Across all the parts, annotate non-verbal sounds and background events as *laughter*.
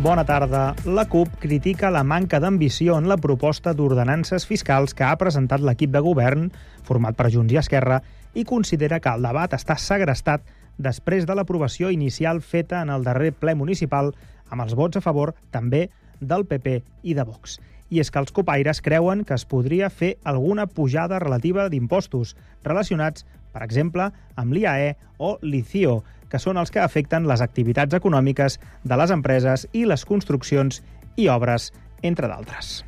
Bona tarda. La CUP critica la manca d'ambició en la proposta d'ordenances fiscals que ha presentat l'equip de govern, format per Junts i Esquerra, i considera que el debat està segrestat després de l'aprovació inicial feta en el darrer ple municipal amb els vots a favor també del PP i de Vox. I és que els copaires creuen que es podria fer alguna pujada relativa d'impostos relacionats, per exemple, amb l'IAE o l'ICIO, que són els que afecten les activitats econòmiques de les empreses i les construccions i obres, entre d'altres.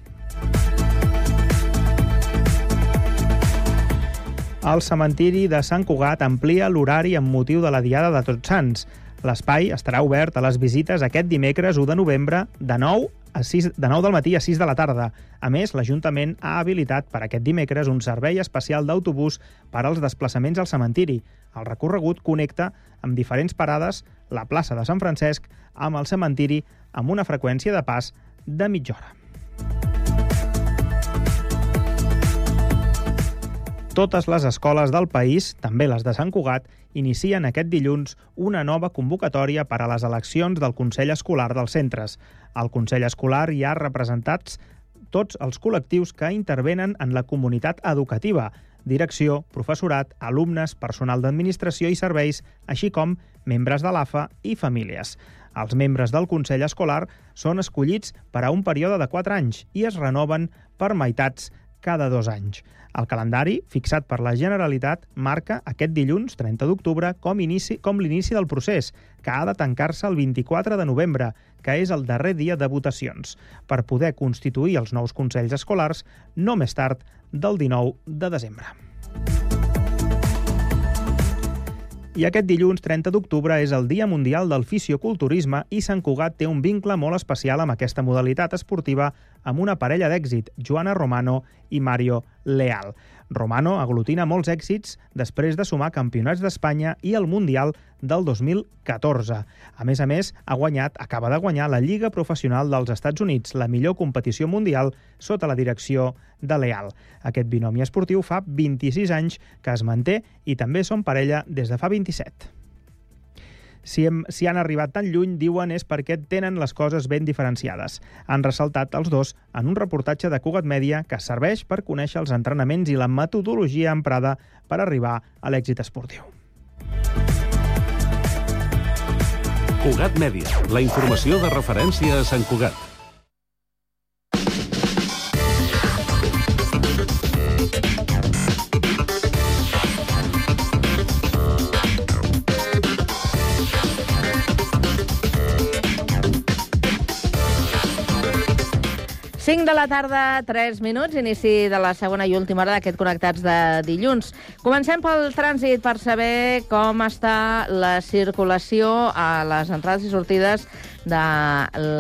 El cementiri de Sant Cugat amplia l'horari amb motiu de la Diada de Tots Sants. L'espai estarà obert a les visites aquest dimecres 1 de novembre de 9 a 6, de 9 del matí a 6 de la tarda. A més, l'Ajuntament ha habilitat per aquest dimecres un servei especial d'autobús per als desplaçaments al cementiri. El recorregut connecta amb diferents parades la plaça de Sant Francesc amb el cementiri amb una freqüència de pas de mitja hora. Totes les escoles del país, també les de Sant Cugat, inicien aquest dilluns una nova convocatòria per a les eleccions del Consell Escolar dels centres. Al Consell Escolar hi ha representats tots els col·lectius que intervenen en la comunitat educativa, direcció, professorat, alumnes, personal d'administració i serveis, així com membres de l'AFA i famílies. Els membres del Consell Escolar són escollits per a un període de 4 anys i es renoven per meitats cada dos anys. El calendari, fixat per la Generalitat, marca aquest dilluns, 30 d'octubre, com, inici, com l'inici del procés, que ha de tancar-se el 24 de novembre, que és el darrer dia de votacions, per poder constituir els nous Consells Escolars no més tard del 19 de desembre. I aquest dilluns 30 d'octubre és el Dia Mundial del Fisioculturisme i Sant Cugat té un vincle molt especial amb aquesta modalitat esportiva amb una parella d'èxit, Joana Romano i Mario Leal. Romano aglutina molts èxits després de sumar campionats d'Espanya i el Mundial del 2014. A més a més, ha guanyat, acaba de guanyar la Lliga Professional dels Estats Units, la millor competició mundial sota la direcció de Leal. Aquest binomi esportiu fa 26 anys que es manté i també són parella des de fa 27. Si, hem, si han arribat tan lluny, diuen, és perquè tenen les coses ben diferenciades. Han ressaltat els dos en un reportatge de Cugat Mèdia que serveix per conèixer els entrenaments i la metodologia emprada per arribar a l'èxit esportiu. Cugat Mèdia, la informació de referència a Sant Cugat. Cinc de la tarda, 3 minuts, inici de la segona i última hora d'aquest Connectats de dilluns. Comencem pel trànsit per saber com està la circulació a les entrades i sortides de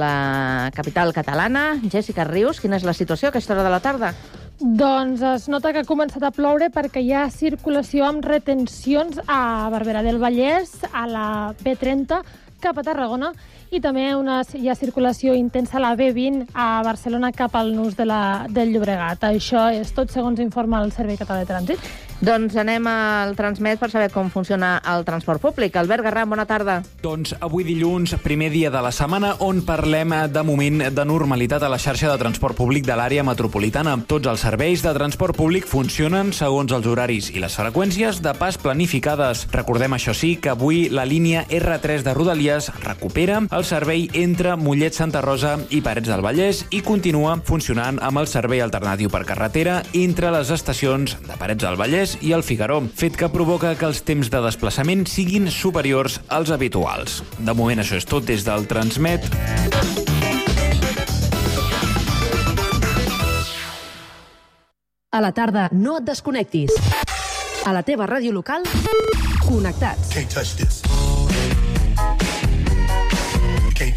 la capital catalana. Jessica Rius, quina és la situació a aquesta hora de la tarda? Doncs es nota que ha començat a ploure perquè hi ha circulació amb retencions a Barberà del Vallès, a la B30, cap a Tarragona, i també una, hi ha circulació intensa a la B20 a Barcelona cap al nus de la, del Llobregat. Això és tot segons informa el Servei Català de Trànsit. Doncs anem al Transmet per saber com funciona el transport públic. Albert Garram, bona tarda. Doncs avui dilluns, primer dia de la setmana, on parlem de moment de normalitat a la xarxa de transport públic de l'àrea metropolitana. Tots els serveis de transport públic funcionen segons els horaris i les freqüències de pas planificades. Recordem, això sí, que avui la línia R3 de Rodalies recupera el servei entre Mollet Santa Rosa i Parets del Vallès i continua funcionant amb el servei alternatiu per carretera entre les estacions de Parets del Vallès i el Figaró, fet que provoca que els temps de desplaçament siguin superiors als habituals. De moment això és tot des del Transmet. A la tarda no et desconnectis. A la teva ràdio local, connectats. Can't touch this.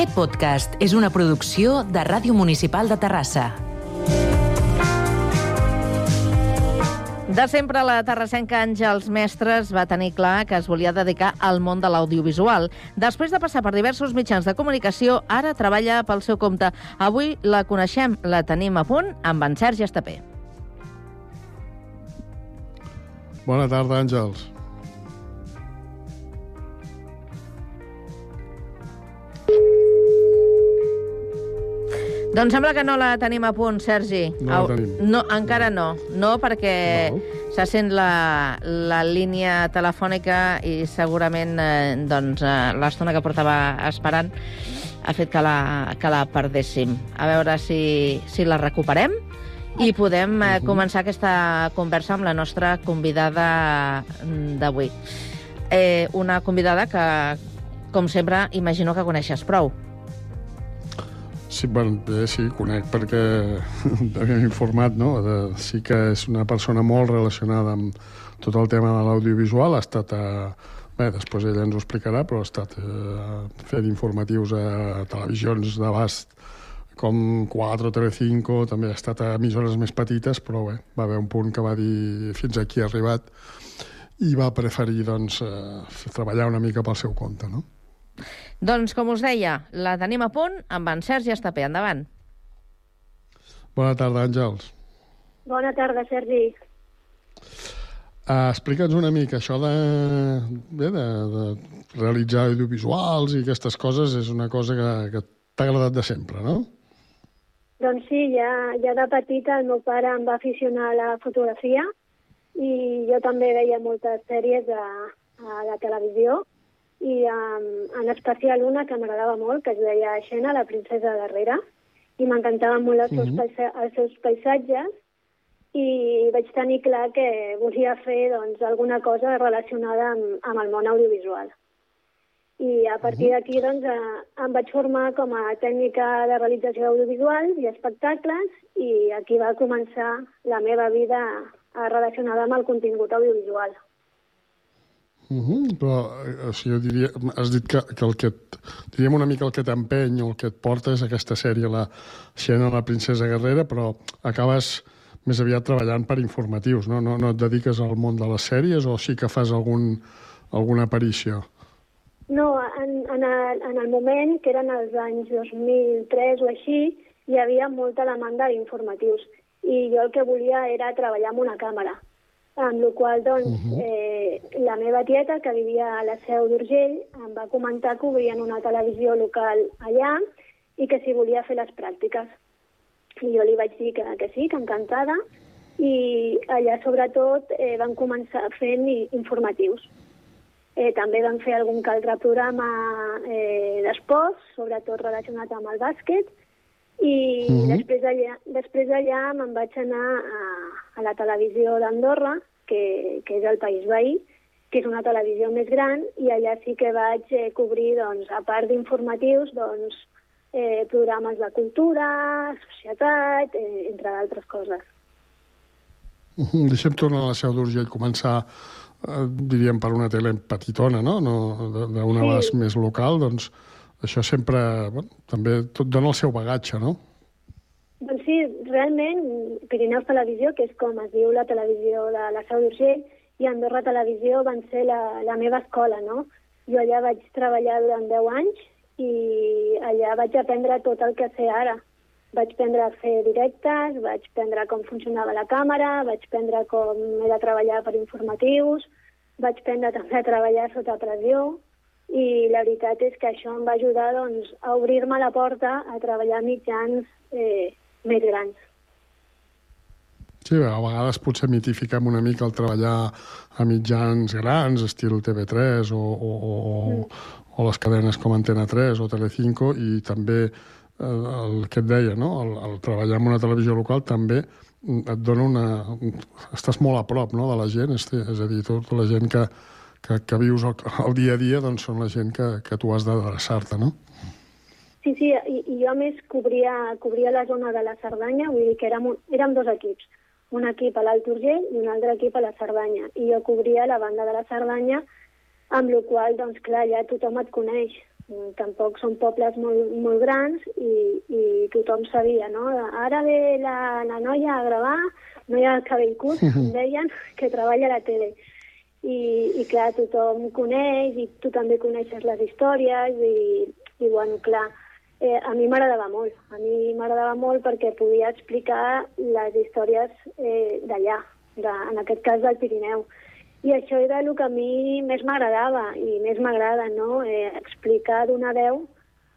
Aquest podcast és una producció de Ràdio Municipal de Terrassa. De sempre, la terrassenca Àngels Mestres va tenir clar que es volia dedicar al món de l'audiovisual. Després de passar per diversos mitjans de comunicació, ara treballa pel seu compte. Avui la coneixem, la tenim a punt amb en Sergi Estapé. Bona tarda, Àngels. Doncs sembla que no la tenim a punt, Sergi. No la tenim. No, encara no. No, perquè Val. se sent la, la línia telefònica i segurament eh, doncs, eh, l'estona que portava esperant ha fet que la, que la perdéssim. A veure si, si la recuperem i podem eh, començar aquesta conversa amb la nostra convidada mm, d'avui. Eh, una convidada que, com sempre, imagino que coneixes prou. Sí, bueno, bé, sí, conec perquè *laughs* m'he informat, no? De, sí que és una persona molt relacionada amb tot el tema de l'audiovisual. Ha estat a... Bé, després ella ens ho explicarà, però ha estat eh, fent informatius a televisions d'abast com 4 o Telecinco, també ha estat a emissores més petites, però bé, va haver un punt que va dir fins aquí ha arribat i va preferir doncs, eh, treballar una mica pel seu compte, no? Doncs, com us deia, la tenim a punt amb en Sergi Estapé. Endavant. Bona tarda, Àngels. Bona tarda, Sergi. Uh, Explica'ns una mica, això de, bé, de, de realitzar audiovisuals i aquestes coses és una cosa que, que t'ha agradat de sempre, no? Doncs sí, ja, ja de petita el meu pare em va aficionar a la fotografia i jo també veia moltes sèries a, a la televisió i um, en especial una que m'agradava molt, que es deia Xena, la princesa guerrera, i m'encantaven molt els, seus Mhm. paisa els seus paisatges i vaig tenir clar que volia fer doncs, alguna cosa relacionada amb, amb el món audiovisual. I a partir d'aquí doncs, eh, em vaig formar com a tècnica de realització audiovisual i espectacles i aquí va començar la meva vida eh, relacionada amb el contingut audiovisual. Uh -huh. Però, eh, o sigui, jo diria, has dit que, que el que et, diríem una mica el que t'empeny o el que et porta és aquesta sèrie, la Xena, la princesa guerrera, però acabes més aviat treballant per informatius, no? No, no et dediques al món de les sèries o sí que fas algun, alguna aparició? No, en, en, el, en el moment, que eren els anys 2003 o així, hi havia molta demanda d'informatius i jo el que volia era treballar amb una càmera. Amb la qual doncs, uh -huh. eh, la meva tieta, que vivia a la Seu d'Urgell, em va comentar que obrien una televisió local allà i que si volia fer les pràctiques. I jo li vaig dir que, que sí, que encantada, i allà sobretot eh, van començar fent informatius. Eh, també van fer algun altre programa eh, d'esports, sobretot relacionat amb el bàsquet, i Mhm. després d'allà després d'allà me'n vaig anar a, a la televisió d'Andorra, que, que és el país veí, que és una televisió més gran, i allà sí que vaig eh, cobrir, doncs, a part d'informatius, doncs, eh, programes de cultura, societat, eh, entre d'altres coses. Uh -huh. Deixem tornar a la Seu d'Urgell, començar, eh, diríem, per una tele petitona, no? no de- d'un Sí. abast més local, doncs això sempre, bueno, també tot dona el seu bagatge, no? Doncs sí, realment, Pirineus Televisió, que és com es diu la televisió de la Seu d'Urgell, i Andorra Televisió van ser la, la meva escola, no? Jo allà vaig treballar durant 10 anys i allà vaig aprendre tot el que sé ara. Vaig aprendre a fer directes, vaig aprendre com funcionava la càmera, vaig aprendre com he de treballar per informatius, vaig aprendre també a treballar sota pressió i la veritat és que això em va ajudar doncs, a obrir-me la porta a treballar mitjans eh, més grans. Sí, a vegades potser mitifiquem una mica el treballar a mitjans grans, estil TV3 o, o, o, mm. o les cadenes com Antena 3 o Telecinco, i també el, el que et deia, no? el, el treballar en una televisió local també et dona una... Estàs molt a prop no? de la gent, és, és a dir, tota la gent que, que, que vius el, el dia a dia doncs són la gent que, que tu has d'adreçar-te, no? Sí, sí, i, i jo a més cobria, cobria la zona de la Cerdanya, vull dir que érem, un, érem dos equips, un equip a l'Alt Urgell i un altre equip a la Cerdanya, i jo cobria la banda de la Cerdanya, amb la qual doncs clar, ja tothom et coneix. Tampoc són pobles molt, molt grans i, i tothom sabia, no? Ara ve la, la noia a gravar, noia de cabell curt, em *laughs* deien, que treballa a la tele i, i clar, tothom coneix i tu també coneixes les històries i, i bueno, clar, eh, a mi m'agradava molt. A mi m'agradava molt perquè podia explicar les històries eh, d'allà, en aquest cas del Pirineu. I això era el que a mi més m'agradava i més m'agrada, no? Eh, explicar d'una veu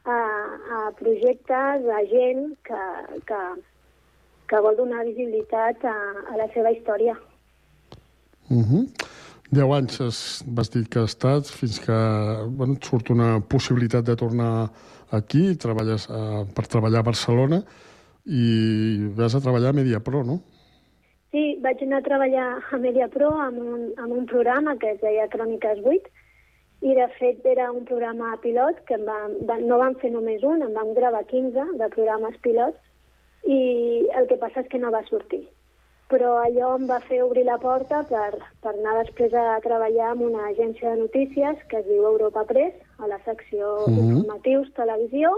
a, a projectes, a gent que, que, que vol donar visibilitat a, a la seva història. Uh -huh. 10 anys has, vas dir que has estat fins que bueno, et surt una possibilitat de tornar aquí, treballes uh, per treballar a Barcelona i vas a treballar a Mediapro, no? Sí, vaig anar a treballar a Mediapro amb un, amb un programa que es deia Cròniques 8 i de fet era un programa pilot que en vam, va, no vam fer només un, en vam gravar 15 de programes pilots i el que passa és que no va sortir però allò em va fer obrir la porta per, per anar després a treballar en una agència de notícies que es diu Europa Press, a la secció Mhm. informatius, televisió,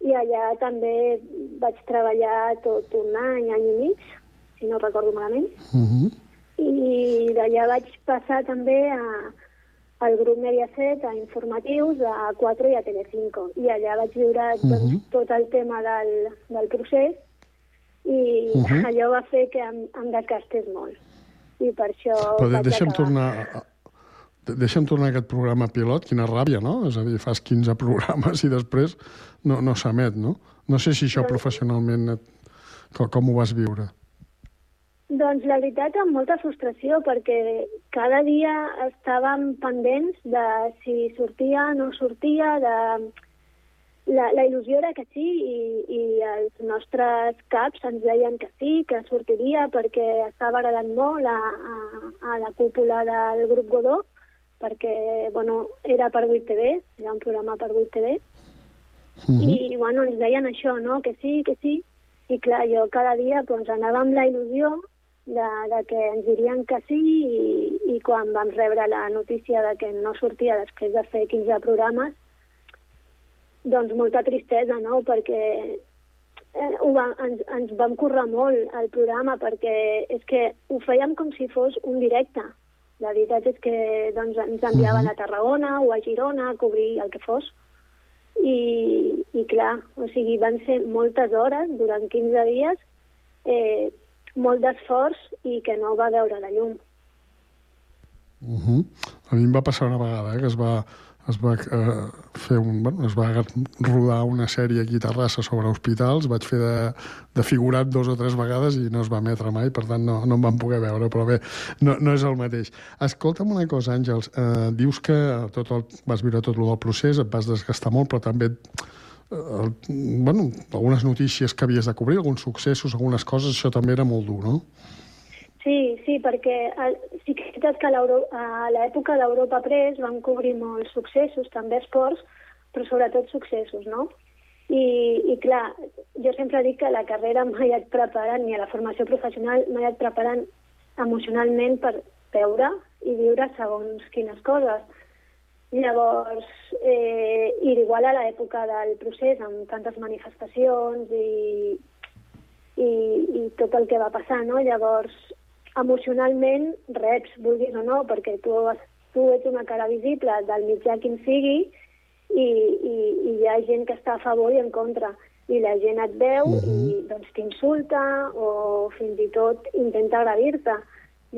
i allà també vaig treballar tot un any, any i mig, si no recordo malament, Uh -huh. i d'allà vaig passar també a, al grup Mediaset, a informatius, a 4 i a Telecinco. I allà vaig viure doncs, Mhm. tot el tema del, del procés i Mhm. allò va fer que em, em desgastés molt. I per això Però deixa'm acabar. tornar... a- de- Deixa'm tornar a aquest programa pilot, quina ràbia, no? És a dir, fas 15 *laughs* programes i després no, no s'emet, no? No sé si això professionalment... Et... Com, com ho vas viure? Doncs la veritat, amb molta frustració, perquè cada dia estàvem pendents de si sortia o no sortia, de... La, la il·lusió era que sí i, i els nostres caps ens deien que sí, que sortiria perquè estava agradant molt a, a, a la cúpula del grup Godó, perquè bueno, era per 8TV, era un programa per 8TV, i bueno, ens deien això, no? que sí, que sí, i clar, jo cada dia doncs, anava amb la il·lusió de, de que ens dirien que sí i, i quan vam rebre la notícia de que no sortia després de fer 15 programes, doncs molta tristesa, no?, perquè eh, ho va, ens, ens vam currar molt el programa perquè és que ho fèiem com si fos un directe. La veritat és que doncs, ens enviaven a Tarragona o a Girona a cobrir el que fos. I, i clar, o sigui, van ser moltes hores durant 15 dies, eh, molt d'esforç i que no va veure la llum. Uh -huh. A mi em va passar una vegada eh, que es va, es va eh, fer un, bueno, es va rodar una sèrie aquí a Terrassa sobre hospitals, vaig fer de, de figurat dos o tres vegades i no es va emetre mai, per tant no, no em van poder veure, però bé, no, no és el mateix. Escolta'm una cosa, Àngels, eh, dius que tot el, vas viure tot el del procés, et vas desgastar molt, però també eh, bueno, algunes notícies que havies de cobrir, alguns successos, algunes coses, això també era molt dur, no? Sí, sí, perquè el, sí que és veritat que a l'època d'Europa Press van cobrir molts successos, també esports, però sobretot successos, no? I, I clar, jo sempre dic que la carrera *laughs* mai et preparen, ni a la formació professional mai et preparen emocionalment per veure i viure segons quines coses. Llavors, eh, i igual a l'època del procés, amb tantes manifestacions i, i, i tot el que va passar, no? Llavors, emocionalment reps, vulguis o no, perquè tu, has- tu ets una cara visible del mitjà quin sigui i, i, i hi ha gent que està a favor i en contra. I la gent et veu i doncs t'insulta o fins i tot intenta agredir-te.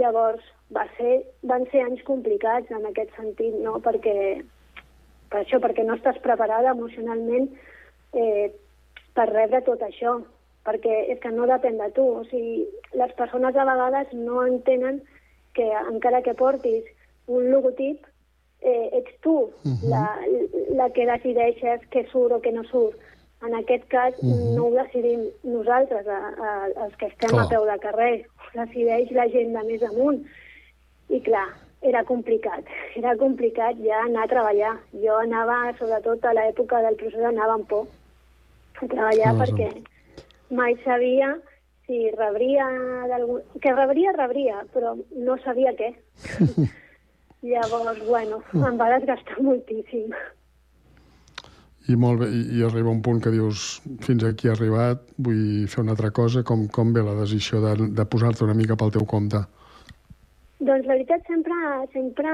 Llavors, va ser, van ser anys complicats en aquest sentit, no? Perquè per això, perquè no estàs preparada emocionalment eh, per rebre tot això, perquè és que no depèn de tu. O sigui, les persones a vegades no entenen que encara que portis un logotip, eh, ets tu uh -huh. la, la que decideixes què surt o què no surt. En aquest cas uh -huh. no ho decidim nosaltres, a, a, els que estem Clar. a peu de carrer, ho decideix la gent de més amunt. I clar, era complicat, *laughs* era complicat ja anar a treballar. Jo anava, sobretot a l'època del procés, anava amb por a treballar Ah, perquè mai sabia si rebria d'algun... Que rebria, rebria, però no sabia què. *laughs* Llavors, bueno, em va desgastar moltíssim. I molt bé, i, i arriba un punt que dius fins aquí he arribat, vull fer una altra cosa, com, com ve la decisió de, de posar-te una mica pel teu compte? Doncs la veritat sempre, sempre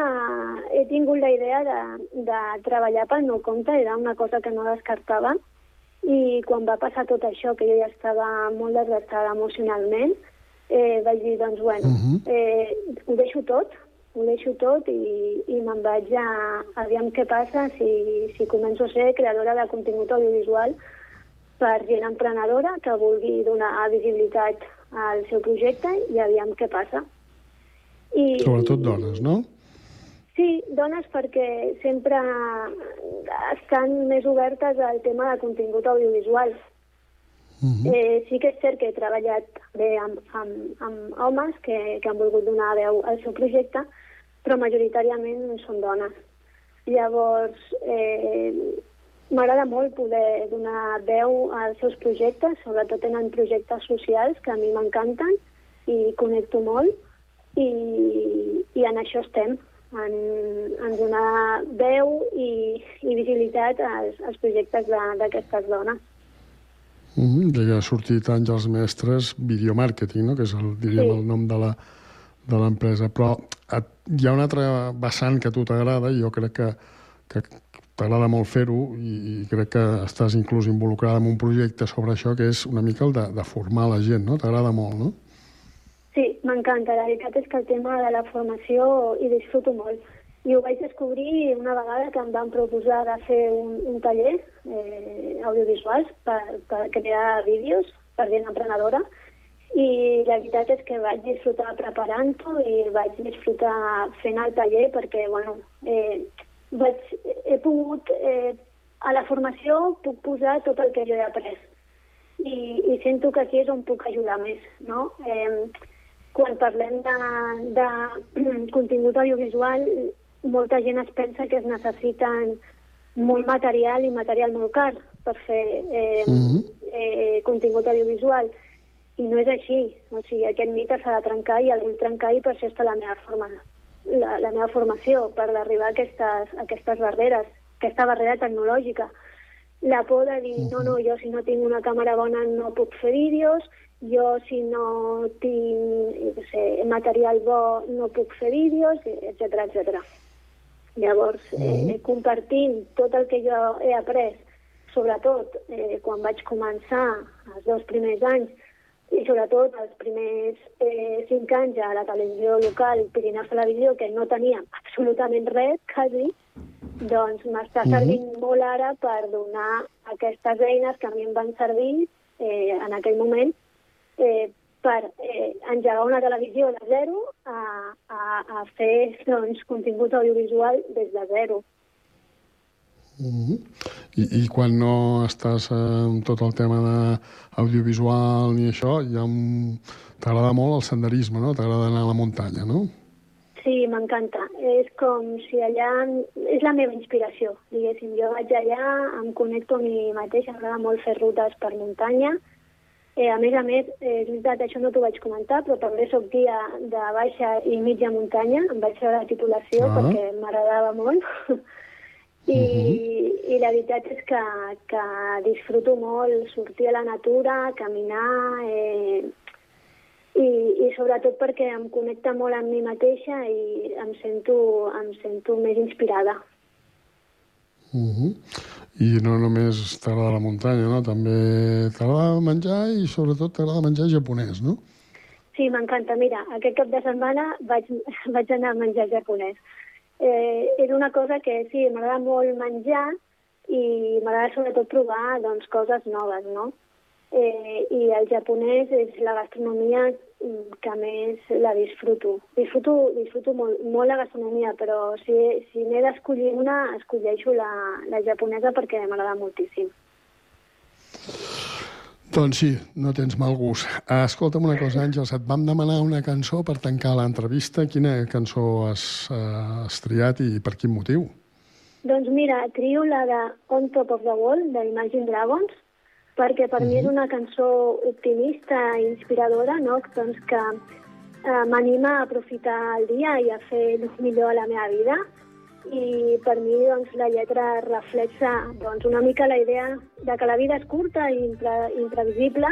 he tingut la idea de, de treballar pel meu compte, era una cosa que no descartava i quan va passar tot això, que jo ja estava molt desgastada emocionalment, eh, vaig dir, doncs bueno, Mhm. eh, ho deixo tot, ho deixo tot i, i me'n vaig a aviam què passa si, si començo a ser creadora de contingut audiovisual per gent emprenedora que vulgui donar visibilitat al seu projecte i aviam què passa. I, Sobretot dones, no? Sí, dones perquè sempre estan més obertes al tema de contingut audiovisual. Mhm. Eh, sí que és cert que he treballat bé amb, amb, amb homes que, que han volgut donar veu al seu projecte, però majoritàriament són dones. Llavors, eh, m'agrada molt poder donar veu als seus projectes, sobretot tenen projectes socials que a mi m'encanten i connecto molt i, i en això estem, en, en donar veu i, i visibilitat als, als projectes de- d'aquestes dones. Mm -hmm. Ja ha sortit Àngels Mestres Videomarketing, no? que és el, diríem, Sí. el nom de la de l'empresa. Però et, hi ha un altre vessant que a tu t'agrada i jo crec que, que t'agrada molt fer-ho i, i crec que estàs inclús involucrada en un projecte sobre això que és una mica el de, de formar la gent, no? T'agrada molt, no? Sí, m'encanta. La veritat és que el tema de la formació hi disfruto molt. I ho vaig descobrir una vegada que em van proposar de fer un, un taller eh, audiovisuals per, per crear vídeos per gent emprenedora i la veritat és que vaig disfrutar preparant-ho i vaig disfrutar fent el taller perquè, bueno, eh, vaig, he pogut, eh, a la formació puc posar tot el que jo he après i, i sento que aquí és on puc ajudar més, no? Eh, quan parlem de, de *clears throat* contingut audiovisual, molta gent es pensa que es necessiten molt material i material molt car per fer eh, Mhm. eh, contingut audiovisual. I no és així. O sigui, aquest mite s'ha de trencar i el vull trencar i per això està la meva, forma, la, la meva formació, per arribar a aquestes, a aquestes barreres, aquesta barrera tecnològica. La por de dir, no, no, jo si no tinc una càmera bona no puc fer vídeos, jo si no tinc jo què sé, material bo no puc fer vídeos, etc etc. Llavors, eh, compartint tot el que jo he après, sobretot eh, quan vaig començar els dos primers anys, i sobretot els primers eh, cinc anys a la televisió local Pirineus Televisió, que no tenia absolutament res, quasi, doncs m'està Mhm. servint molt ara per donar aquestes eines que a mi em van servir eh, en aquell moment eh, per eh, engegar una televisió de zero a, a, a fer doncs, contingut audiovisual des de zero. Mm I, I quan no estàs amb tot el tema d'audiovisual ni això, ja un... t'agrada molt el senderisme, no? T'agrada anar a la muntanya, no? Sí, m'encanta. És com si allà... És la meva inspiració, diguéssim. Jo vaig allà, em connecto a mi mateixa, m'agrada molt fer rutes per muntanya. Eh, a més a més, eh, és veritat, això no t'ho vaig comentar, però també sóc guia de baixa i mitja muntanya. Em vaig fer la titulació Ah. perquè m'agradava molt. *laughs* I, I la veritat és que, que disfruto molt sortir a la natura, caminar, eh, i, i sobretot perquè em connecta molt amb mi mateixa i em sento, em sento més inspirada. Mm I no només t'agrada la muntanya, no? També t'agrada menjar i sobretot t'agrada menjar japonès, no? Sí, m'encanta. Mira, aquest cap de setmana vaig, *laughs* vaig anar a menjar japonès. eh, és una cosa que sí, m'agrada molt menjar i m'agrada sobretot provar doncs, coses noves, no? Eh, I el japonès és la gastronomia que més la disfruto. Disfruto, disfruto molt, molt la gastronomia, però si, si n'he d'escollir una, escolleixo la, la japonesa perquè m'agrada moltíssim. Doncs sí, no tens mal gust. Escolta'm una cosa, Àngels, et vam demanar una cançó per tancar l'entrevista. Quina cançó has, uh, has triat i per quin motiu? Doncs mira, trio la de On Top of the Wall, d'Imagine Dragons, perquè per uh -huh. mi és una cançó optimista i inspiradora, no? doncs que eh, m'anima a aprofitar el dia i a fer el millor a la meva vida i per mi doncs, la lletra reflexa doncs, una mica la idea de que la vida és curta i impre imprevisible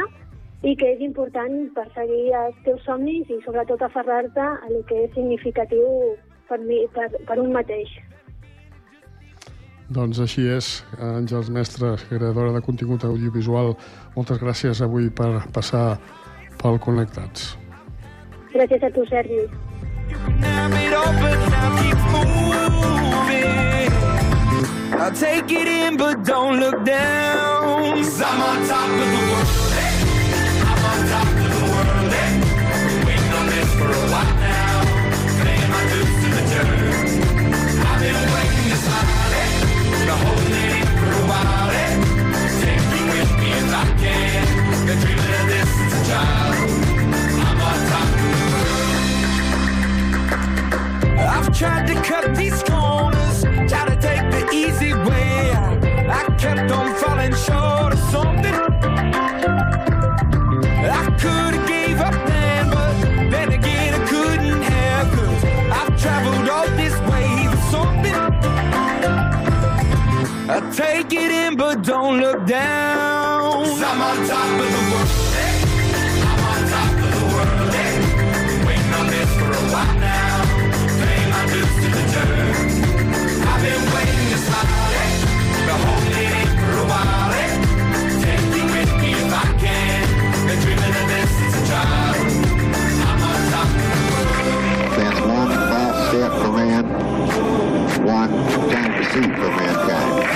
i que és important perseguir els teus somnis i sobretot aferrar-te a el que és significatiu per, mi, per, per un mateix. Doncs així és, Àngels Mestre, creadora de contingut audiovisual. Moltes gràcies avui per passar pel Connectats. Gràcies a tu, Sergi. I'll take it in, but don't look down. Cause I'm on top of the world. Tried to cut these corners, try to take the easy way. I kept on falling short of something. I could have gave up then, but then again I couldn't have, cause I've traveled all this way for something. I take it in, but don't look down. One giant deceit for mankind.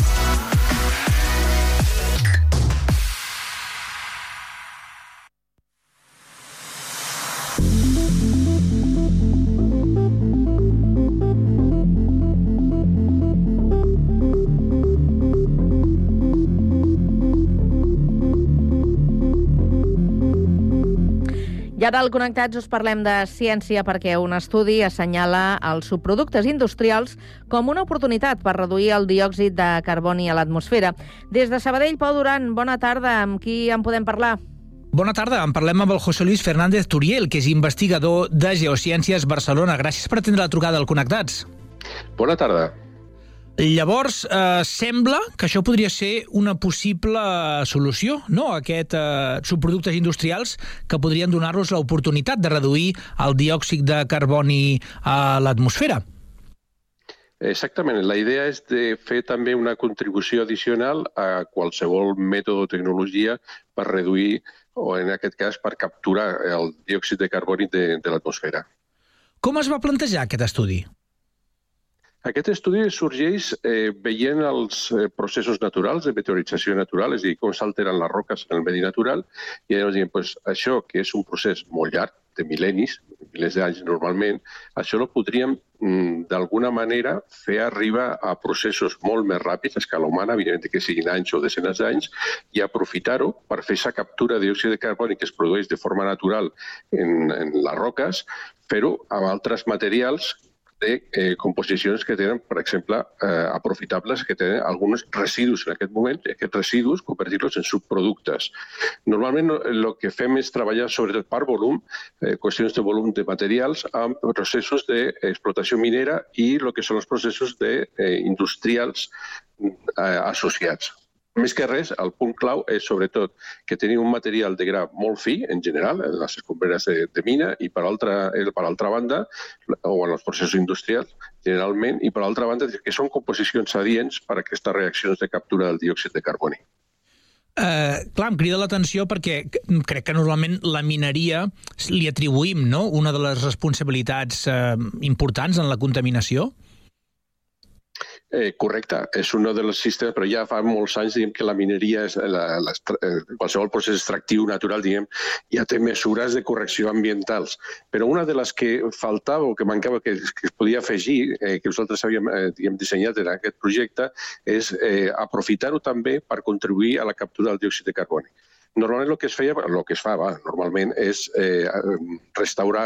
I ara al Connectats us parlem de ciència perquè un estudi assenyala els subproductes industrials com una oportunitat per reduir el diòxid de carboni a l'atmosfera. Des de Sabadell, Pau Duran, bona tarda. Amb qui en podem parlar? Bona tarda, en parlem amb el José Luis Fernández Turiel, que és investigador de Geociències Barcelona. Gràcies per atendre la trucada al Connectats. Bona tarda. Llavors, eh, sembla que això podria ser una possible solució, no?, aquest eh, subproductes industrials que podrien donar-nos l'oportunitat de reduir el diòxid de carboni a l'atmosfera. Exactament. La idea és de fer també una contribució addicional a qualsevol mètode o tecnologia per reduir, o en aquest cas, per capturar el diòxid de carboni de, de l'atmosfera. Com es va plantejar aquest estudi? Aquest estudi sorgeix eh, veient els eh, processos naturals de meteorització natural, és a dir, com s'alteren les roques en el medi natural, i llavors diem, pues, això, que és un procés molt llarg, de mil·lennis, milers d'anys normalment, això lo podríem mm, d'alguna manera fer arribar a processos molt més ràpids, a escala humana, evidentment que siguin anys o desenes d'anys, i aprofitar-ho per fer aquesta captura de diòxid de carboni que es produeix de forma natural en, en les roques, fer-ho amb altres materials de eh, composicions que tenen, per exemple, eh, aprofitables, que tenen alguns residus en aquest moment, i aquests residus convertir-los en subproductes. Normalment el que fem és treballar sobretot per volum, eh, qüestions de volum de materials, amb processos d'explotació minera i el que són els processos de, eh, industrials eh, associats. Més que res, el punt clau és sobretot que tenim un material de gra molt fi, en general, en les escombraries de, de mina, i per altra, eh, per altra banda, o en els processos industrials, generalment, i per altra banda, que són composicions adients per a aquestes reaccions de captura del diòxid de carboni. Eh, clar, em crida l'atenció perquè crec que normalment la mineria li atribuïm no? una de les responsabilitats eh, importants en la contaminació. Eh, correcte, és un dels sistemes, però ja fa molts anys diguem que la mineria, és la, la, eh, qualsevol procés extractiu natural, diguem, ja té mesures de correcció ambientals. Però una de les que faltava o que mancava, que, que es podia afegir, eh, que nosaltres havíem eh, diguem, dissenyat en aquest projecte, és eh, aprofitar-ho també per contribuir a la captura del diòxid de carboni. Normalment el que es feia, el que es fa, va, normalment, és eh, restaurar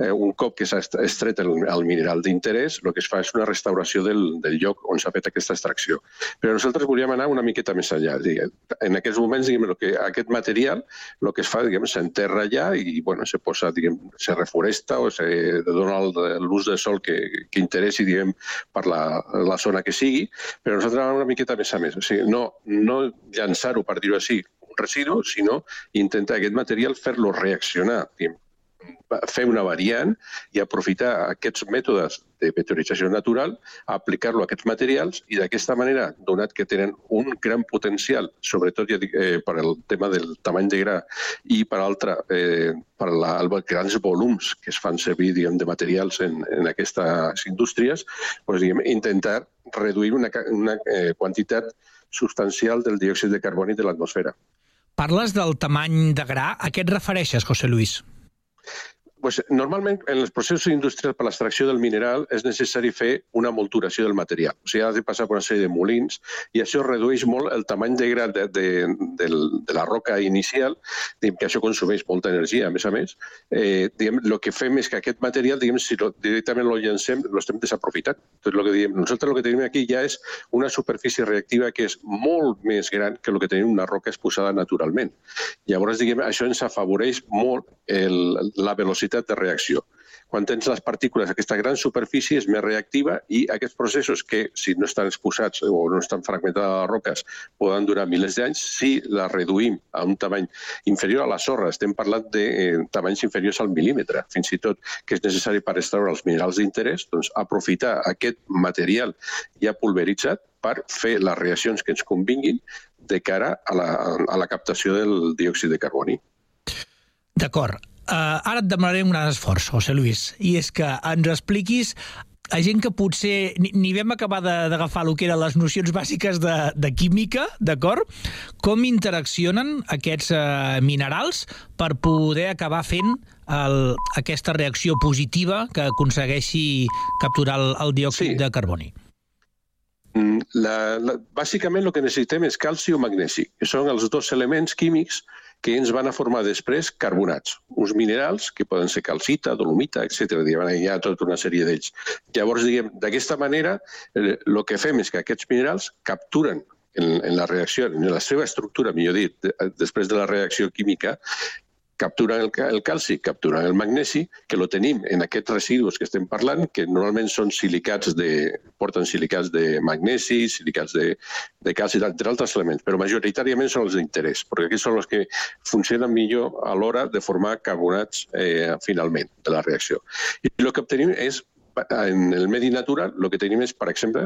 eh, un cop que s'ha estret el, el mineral d'interès, el que es fa és una restauració del, del lloc on s'ha fet aquesta extracció. Però nosaltres volíem anar una miqueta més enllà. Diguem. En aquests moments, diguem, que, aquest material, el que es fa, diguem, s'enterra allà i, bueno, se posa, diguem, se reforesta o se dona l'ús de sol que, que interessi, diguem, per la, la zona que sigui, però nosaltres anem una miqueta més a més. O sigui, no, no llançar-ho, per dir-ho així, residu, sinó intentar aquest material fer-lo reaccionar, fer una variant i aprofitar aquests mètodes de meteorització natural, aplicar-lo a aquests materials i d'aquesta manera, donat que tenen un gran potencial, sobretot ja dic, eh, per al tema del tamany de gra i per altra, eh, per la, grans volums que es fan servir diguem, de materials en, en aquestes indústries, doncs, diguem, intentar reduir una, una eh, quantitat substancial del diòxid de carboni de l'atmosfera. Parles del tamany de gra. A què et refereixes, José Luis? Pues, normalment, en els processos industrials per a l'extracció del mineral és necessari fer una molturació del material. O sigui, ha de passar per una sèrie de molins i això redueix molt el tamany de gra de, de, de, de la roca inicial, diguem que això consumeix molta energia, a més a més. Eh, diguem, el que fem és que aquest material, diguem, si lo, directament lo llancem, lo estem desaprofitant. Tot lo que diem, nosaltres el que tenim aquí ja és una superfície reactiva que és molt més gran que el que tenim una roca exposada naturalment. Llavors, diguem, això ens afavoreix molt el, la velocitat de reacció. Quan tens les partícules, aquesta gran superfície és més reactiva i aquests processos que, si no estan exposats o no estan fragmentats a les roques, poden durar milers d'anys, si la reduïm a un tamany inferior a la sorra, estem parlant de eh, tamanys inferiors al mil·límetre, fins i tot que és necessari per extraure els minerals d'interès, doncs aprofitar aquest material ja pulveritzat per fer les reaccions que ens convinguin de cara a la, a la captació del diòxid de carboni. D'acord. Uh, ara et demanaré un gran esforç, José Luis, i és que ens expliquis a gent que potser ni, ni vam acabar d'agafar el que eren les nocions bàsiques de, de química, d'acord? Com interaccionen aquests uh, minerals per poder acabar fent el, aquesta reacció positiva que aconsegueixi capturar el, el diòxid sí. de carboni? La, la, bàsicament el que necessitem és calci o magnesi, que són els dos elements químics que ens van a formar després carbonats, uns minerals que poden ser calcita, dolomita, etc. Hi ha tota una sèrie d'ells. Llavors, diguem, d'aquesta manera, el que fem és que aquests minerals capturen en, en la reacció, en la seva estructura, millor dit, de- després de la reacció química, capturen el, el calci, capturen el magnesi, que lo tenim en aquests residus que estem parlant, que normalment són silicats de, porten silicats de magnesi, silicats de, de calci, entre altres elements, però majoritàriament són els d'interès, perquè aquests són els que funcionen millor a l'hora de formar carbonats eh, finalment de la reacció. I el que obtenim és en el medi natural, el que tenim és, per exemple,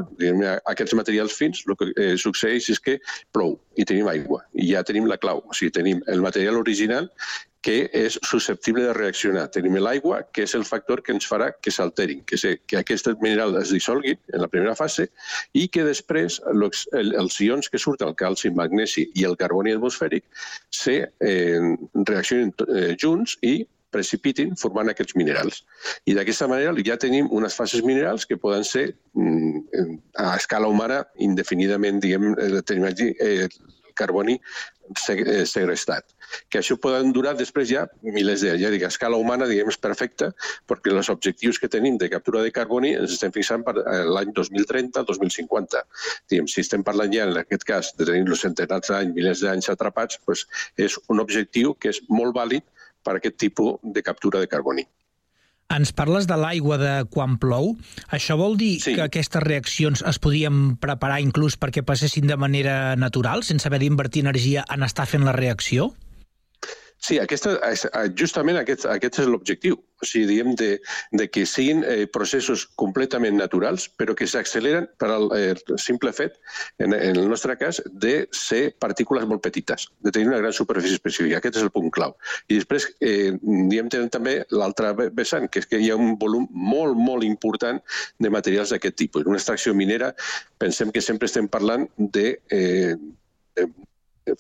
aquests materials fins, el que eh, succeeix és que plou i tenim aigua, i ja tenim la clau. O sigui, tenim el material original que és susceptible de reaccionar. Tenim l'aigua, que és el factor que ens farà que s'alterin, que, se, que aquest mineral es dissolgui en la primera fase i que després los, el, els ions que surten, el calci, magnesi i el carboni atmosfèric, se eh, reaccionen eh, junts i precipitin formant aquests minerals. I d'aquesta manera ja tenim unes fases minerals que poden ser mm, a escala humana indefinidament, diguem, eh, tenim aquí eh, carboni eh, segrestat que això poden durar després ja milers d'anys. Ja dic, a escala humana, diguem, és perfecta, perquè els objectius que tenim de captura de carboni ens estem fixant per eh, l'any 2030-2050. Diguem, si estem parlant ja, en aquest cas, de tenir-los centenars d'anys, milers d'anys atrapats, doncs és un objectiu que és molt vàlid per a aquest tipus de captura de carboni. Ens parles de l'aigua de quan plou. Això vol dir sí. que aquestes reaccions es podrien preparar inclús perquè passessin de manera natural, sense haver d'invertir energia en estar fent la reacció? Sí, aquesta, és- justament aquest, aquest és l'objectiu. O sigui, diguem, de, de que siguin eh, processos completament naturals, però que s'acceleren per al eh, simple fet, en, en el nostre cas, de ser partícules molt petites, de tenir una gran superfície específica. Aquest és el punt clau. I després, eh, diguem, també l'altre ve- vessant, que és que hi ha un volum molt, molt important de materials d'aquest tipus. En una extracció minera, pensem que sempre estem parlant de eh, eh,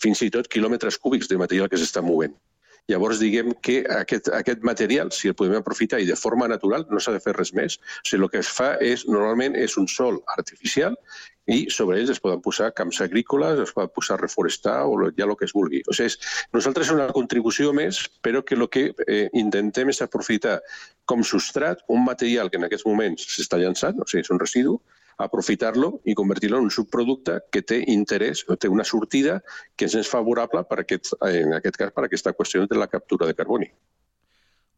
fins i tot quilòmetres cúbics de material que s'està movent. Llavors, diguem que aquest, aquest material, si el podem aprofitar i de forma natural, no s'ha de fer res més. O sigui, el que es fa és, normalment, és un sol artificial i sobre ells es poden posar camps agrícoles, es pot posar reforestar o ja el que es vulgui. O sigui, és, nosaltres és una contribució més, però que el que eh, intentem és aprofitar com substrat un material que en aquests moments s'està llançant, o sigui, és un residu, aprofitar-lo i convertir-lo en un subproducte que té interès, o té una sortida que és més favorable per aquest, en aquest cas per aquesta qüestió de la captura de carboni.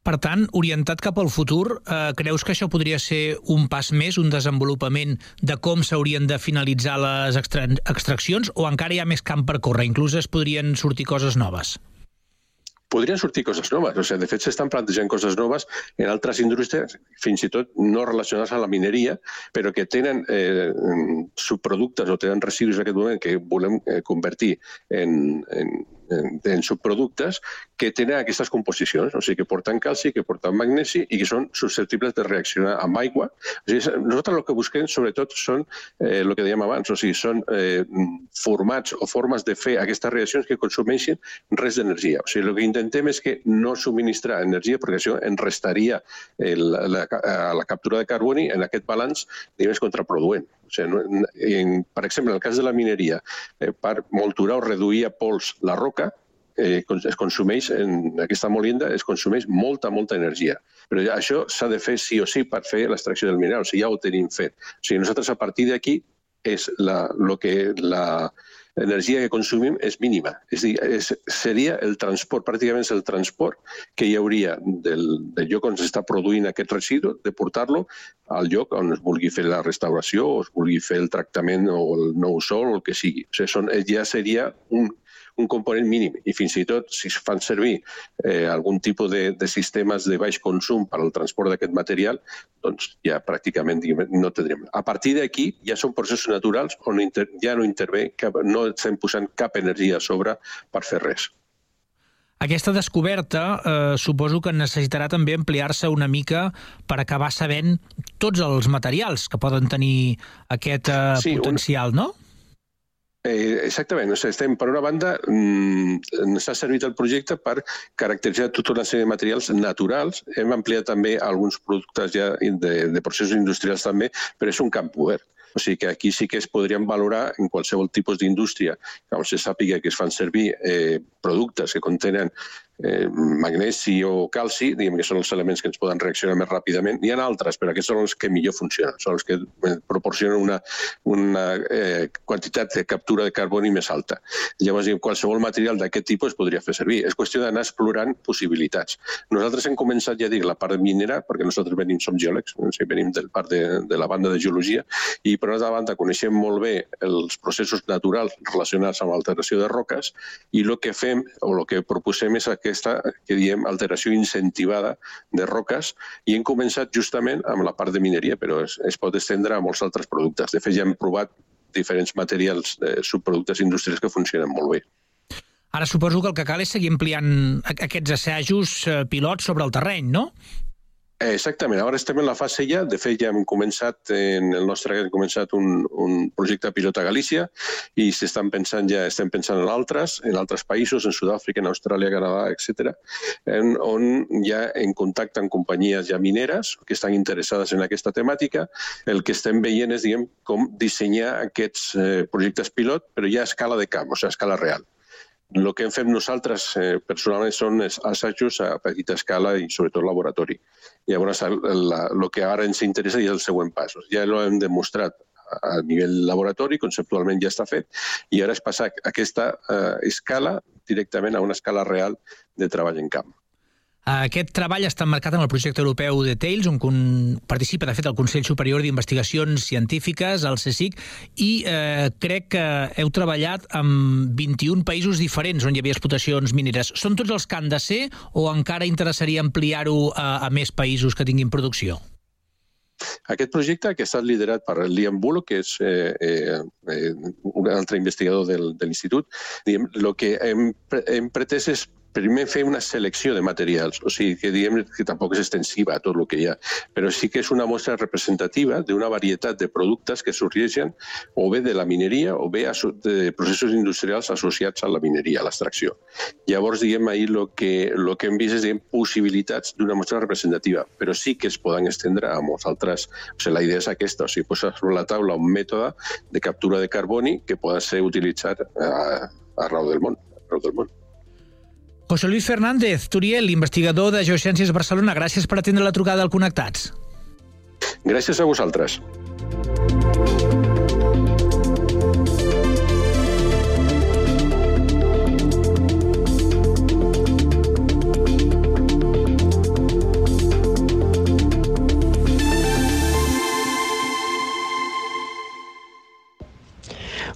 Per tant, orientat cap al futur, eh, creus que això podria ser un pas més, un desenvolupament de com s'haurien de finalitzar les extra extraccions o encara hi ha més camp per córrer? Inclús es podrien sortir coses noves? Podrien sortir coses noves. O sigui, de fet, s'estan plantejant coses noves en altres indústries, fins i tot no relacionades a la mineria, però que tenen eh, subproductes o tenen residus en aquest moment que volem eh, convertir en, en, en, subproductes que tenen aquestes composicions, o sigui, que porten calci, que porten magnesi i que són susceptibles de reaccionar amb aigua. O sigui, nosaltres el que busquem, sobretot, són eh, que dèiem abans, o sigui, són eh, formats o formes de fer aquestes reaccions que consumeixin res d'energia. O sigui, el que intentem és que no subministrar energia, perquè això en restaria el, la, la captura de carboni en aquest balanç, diguem, és contraproduent. O sigui, no, en, per exemple, en el cas de la mineria, eh, per molturar o reduir a pols la roca, eh, es consumeix, en aquesta molienda, es consumeix molta, molta energia. Però això s'ha de fer sí o sí per fer l'extracció del mineral, o sigui, ja ho tenim fet. O sigui, nosaltres a partir d'aquí és la, lo que la, l'energia que consumim és mínima. És dir, és, seria el transport, pràcticament és el transport que hi hauria del, del lloc on s'està produint aquest residu, de portar-lo al lloc on es vulgui fer la restauració o es vulgui fer el tractament o el nou sol o el que sigui. O sigui, són, ja seria un, un component mínim i fins i tot si es fan servir eh, algun tipus de, de sistemes de baix consum per al transport d'aquest material, doncs ja pràcticament diguem, no tindrem. A partir d'aquí ja són processos naturals on inter, ja no intervé, cap, no estem posant cap energia a sobre per fer res. Aquesta descoberta eh, suposo que necessitarà també ampliar-se una mica per acabar sabent tots els materials que poden tenir aquest eh, Sí, un- potencial, no? Eh, exactament, o sigui, estem, per una banda, mm, s'ha servit el projecte per caracteritzar tota una sèrie de materials naturals. Hem ampliat també alguns productes ja de, de processos industrials també, però és un camp obert. O sigui que aquí sí que es podrien valorar en qualsevol tipus d'indústria que se sàpiga que es fan servir eh, productes que contenen eh, magnesi o calci, diguem que són els elements que ens poden reaccionar més ràpidament. N'hi ha altres, però aquests són els que millor funcionen, són els que eh, proporcionen una, una eh, quantitat de captura de carboni més alta. Llavors, diguem, qualsevol material d'aquest tipus es podria fer servir. És qüestió d'anar explorant possibilitats. Nosaltres hem començat, ja dic, la part minera, perquè nosaltres venim, som geòlegs, o sigui, venim del part de, de la banda de geologia, i per altra banda coneixem molt bé els processos naturals relacionats amb l'alteració de roques, i el que fem, o el que proposem és aquesta, que diem, alteració incentivada de roques, i hem començat justament amb la part de mineria, però es, es pot estendre a molts altres productes. De fet, ja hem provat diferents materials, eh, subproductes industrials que funcionen molt bé. Ara suposo que el que cal és seguir ampliant aquests assajos eh, pilots sobre el terreny, no? Exactament, ara estem en la fase ja, de fet ja hem començat, en el nostre hem començat un, un projecte pilot a Galícia i s'estan pensant ja, estem pensant en altres, en altres països, en Sud-àfrica, en Austràlia, Canadà, etc, en, on ja en contacte amb companyies ja mineres que estan interessades en aquesta temàtica, el que estem veient és diguem, com dissenyar aquests eh, projectes pilot, però ja a escala de camp, o sigui, a escala real. El que fet nosaltres eh, personalment són assajos a petita escala i sobretot laboratori. Llavors, el, el que ara ens interessa és el següent pas. Ja ho hem demostrat a nivell laboratori, conceptualment ja està fet, i ara és passar aquesta eh, escala directament a una escala real de treball en camp. Aquest treball està emmarcat en el projecte europeu de Tails, on participa, de fet, el Consell Superior d'Investigacions Científiques, el CSIC, i eh, crec que heu treballat amb 21 països diferents on hi havia explotacions mineres. Són tots els que han de ser o encara interessaria ampliar-ho a, a més països que tinguin producció? Aquest projecte, que ha estat liderat per Liam Bullock, que és eh, eh, eh, un altre investigador del, de l'institut, el que hem, hem pretès és primer fer una selecció de materials, o sigui, que diem que tampoc és extensiva tot el que hi ha, però sí que és una mostra representativa d'una varietat de productes que sorgeixen o bé de la mineria o bé de processos industrials associats a la mineria, a l'extracció. Llavors, diguem, ahir el que, lo que hem vist és diguem, possibilitats d'una mostra representativa, però sí que es poden estendre a molts altres. O sigui, la idea és aquesta, o sigui, posar sobre la taula un mètode de captura de carboni que pugui ser utilitzat a, arreu del món. Arreu del món. José Luis Fernández, Turiel, investigador de Geociències Barcelona, gràcies per atendre la trucada al Connectats. Gràcies a vosaltres.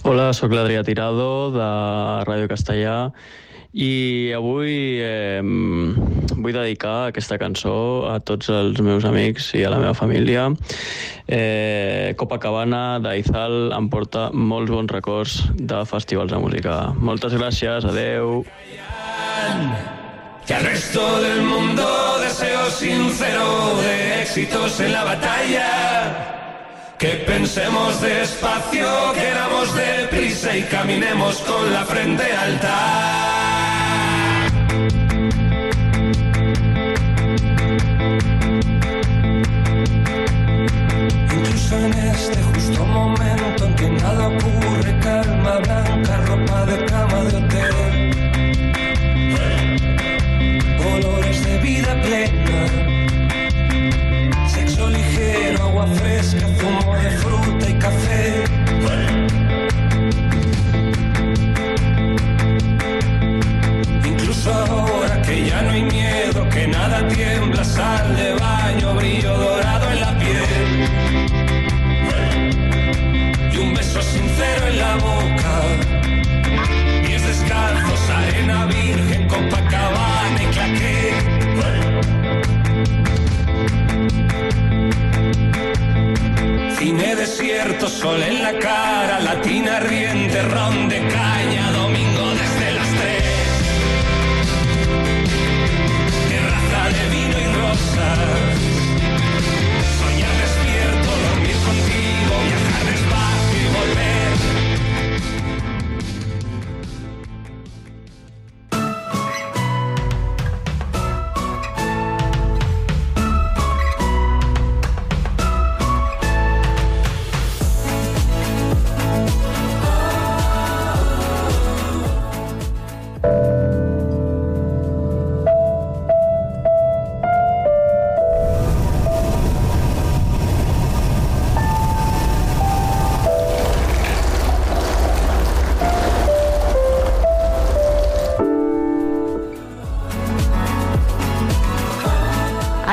Hola, sóc l'Adrià Tirado de Ràdio Castellà i avui eh, vull dedicar aquesta cançó a tots els meus amics i a la meva família. Eh, Copacabana d'Aizal em porta molts bons records de festivals de música. Moltes gràcies, adeu. Que al resto del mundo deseo sincero de éxitos en la batalla. Que pensemos despacio, queramos deprisa y caminemos con la frente alta. En este justo momento en que nada ocurre, calma blanca, ropa de cama de hotel. Olores de vida plena, sexo ligero, agua fresca, zumo de fruta y café. Desierto, sol en la cara, latina riente, ron de caña,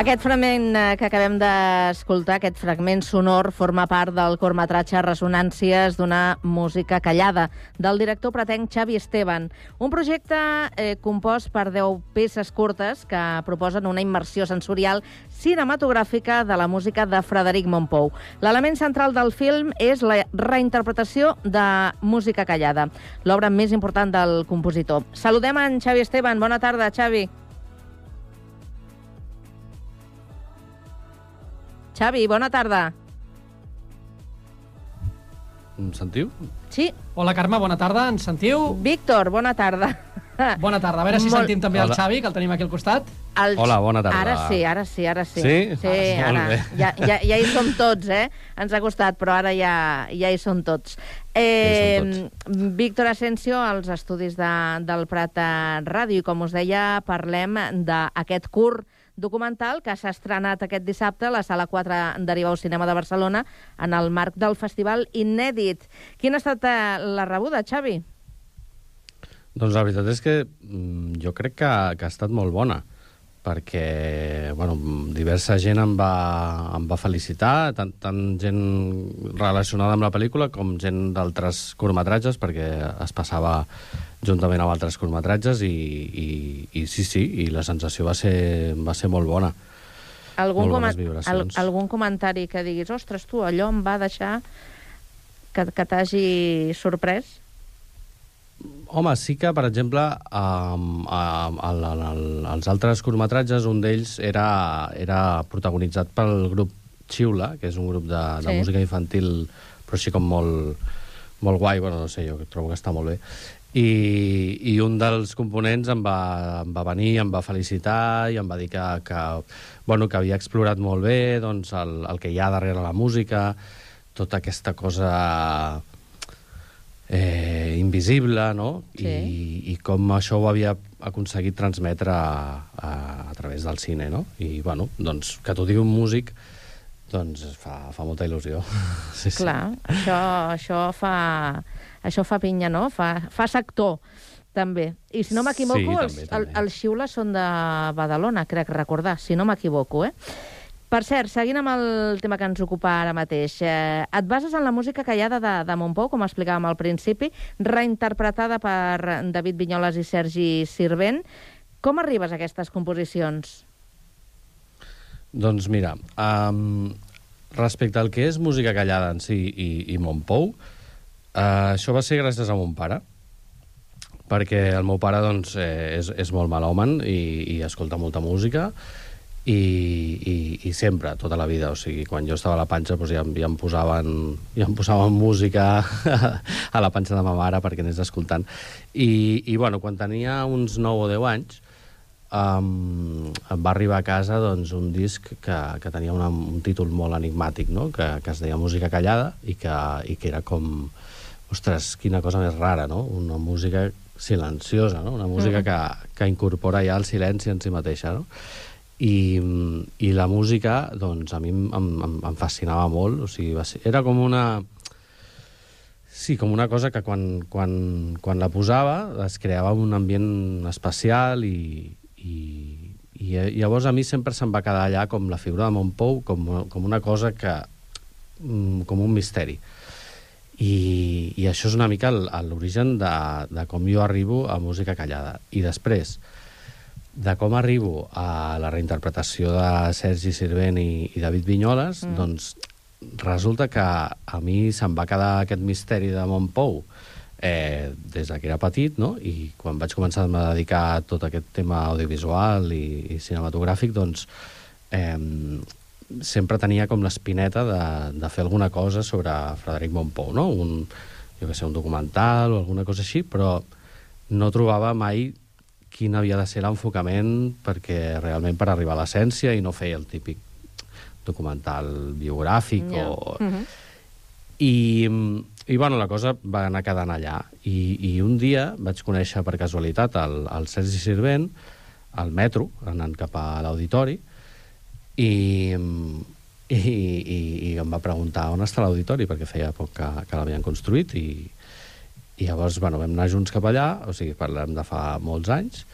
Aquest fragment eh, que acabem d'escoltar, aquest fragment sonor, forma part del curtmetratge Resonàncies d'una música callada, del director pretenc Xavi Esteban. Un projecte eh, compost per 10 peces curtes que proposen una immersió sensorial cinematogràfica de la música de Frederic Montpou. L'element central del film és la reinterpretació de música callada, l'obra més important del compositor. Saludem en Xavi Esteban. Bona tarda, Xavi. Xavi, bona tarda. Em sentiu? Sí. Hola, Carme, bona tarda. Ens sentiu? Víctor, bona tarda. Bona tarda. A veure si Molt- sentim també el Hola. Xavi, que el tenim aquí al costat. El... Hola, bona tarda. Ara sí, ara sí, ara sí. Sí? Sí, Ah, ara. bé. Ja, ja, ja hi som tots, eh? Ens ha costat, però ara ja, ja hi som tots. Eh, Víctor Asensio, als estudis de, del Prat eh, Ràdio, i com us deia, parlem d'aquest curt documental que s'ha estrenat aquest dissabte a la Sala 4 d'Arribau Cinema de Barcelona en el marc del Festival Inèdit. Quina ha estat eh, la rebuda, Xavi? Doncs la veritat és que mm, jo crec que, que ha estat molt bona, perquè bueno, diversa gent em va, em va felicitar, tant, tant gent relacionada amb la pel·lícula com gent d'altres curtmetratges, perquè es passava juntament amb altres curtmetratges i, i, i sí, sí, i la sensació va ser, va ser molt bona. Algun, Molt bones al, algun comentari que diguis, ostres, tu, allò em va deixar que, que t'hagi sorprès? Home, sí que, per exemple, um, um, el, el, el, els altres curtmetratges, un d'ells era, era protagonitzat pel grup Xiula, que és un grup de, de Sí. música infantil, però així com molt, molt guai, bueno, no sé, jo trobo que està molt bé. I, i un dels components em va, em va venir, em va felicitar i em va dir que, que, bueno, que havia explorat molt bé doncs, el, el que hi ha darrere la música, tota aquesta cosa eh, invisible, no? Sí. I, I com això ho havia aconseguit transmetre a, a, a través del cine, no? I, bueno, doncs, que t'ho digui un músic, doncs fa, fa molta il·lusió. *laughs* Sí, sí. Clar, això, això, fa, això fa pinya, no? Fa, fa sector, també. I si no m'equivoco, Sí, els, també, el, els xiules són de Badalona, crec recordar, si no m'equivoco, eh? Per cert, seguint amb el tema que ens ocupa ara mateix, eh, et bases en la música callada de, de Montpou, com explicàvem al principi, reinterpretada per David Vinyoles i Sergi Sirvent. Com arribes a aquestes composicions? Doncs mira, um, respecte al que és música callada en si i, i Montpou, uh, això va ser gràcies a mon pare, perquè el meu pare doncs, eh, és, és molt malòmen i, i escolta molta música, i, i, i sempre, tota la vida. O sigui, quan jo estava a la panxa doncs ja, ja, em posaven, ja em posaven música *laughs* a la panxa de ma mare perquè anés escoltant. I, i bueno, quan tenia uns 9 o 10 anys, um, em va arribar a casa doncs, un disc que, que tenia una, un títol molt enigmàtic, no? que, que es deia Música callada i que, i que era com... Ostres, quina cosa més rara, no? Una música silenciosa, no? Una música Mhm. que, que incorpora ja el silenci en si mateixa, no? I, i la música, doncs, a mi em, em, em fascinava molt. O sigui, va ser, era com una... Sí, com una cosa que quan, quan, quan la posava es creava un ambient especial i, i, i llavors a mi sempre se'm va quedar allà com la figura de Montpou, com, com una cosa que... mm, com un misteri. I, i això és una mica l'origen de, de com jo arribo a música callada. I després, de com arribo a la reinterpretació de Sergi Sirvent i, i David Vinyoles, Mm. doncs resulta que a mi se'm va quedar aquest misteri de Montpou eh, des de que era petit, no? i quan vaig començar a dedicar a tot aquest tema audiovisual i, i cinematogràfic, doncs eh, sempre tenia com l'espineta de, de fer alguna cosa sobre Frederic Montpou, no? Un, jo que sé, un documental o alguna cosa així, però no trobava mai quin havia de ser l'enfocament perquè realment per arribar a l'essència i no fer el típic documental biogràfic Ja. o... Mhm. I, i bueno, la cosa va anar quedant allà. I, I un dia vaig conèixer per casualitat el, el Sergi Sirvent al metro, anant cap a l'auditori, i, i, i, i em va preguntar on està l'auditori, perquè feia poc que, que l'havien construït, i, i llavors bueno, vam anar junts cap allà, o sigui, parlem de fa molts anys,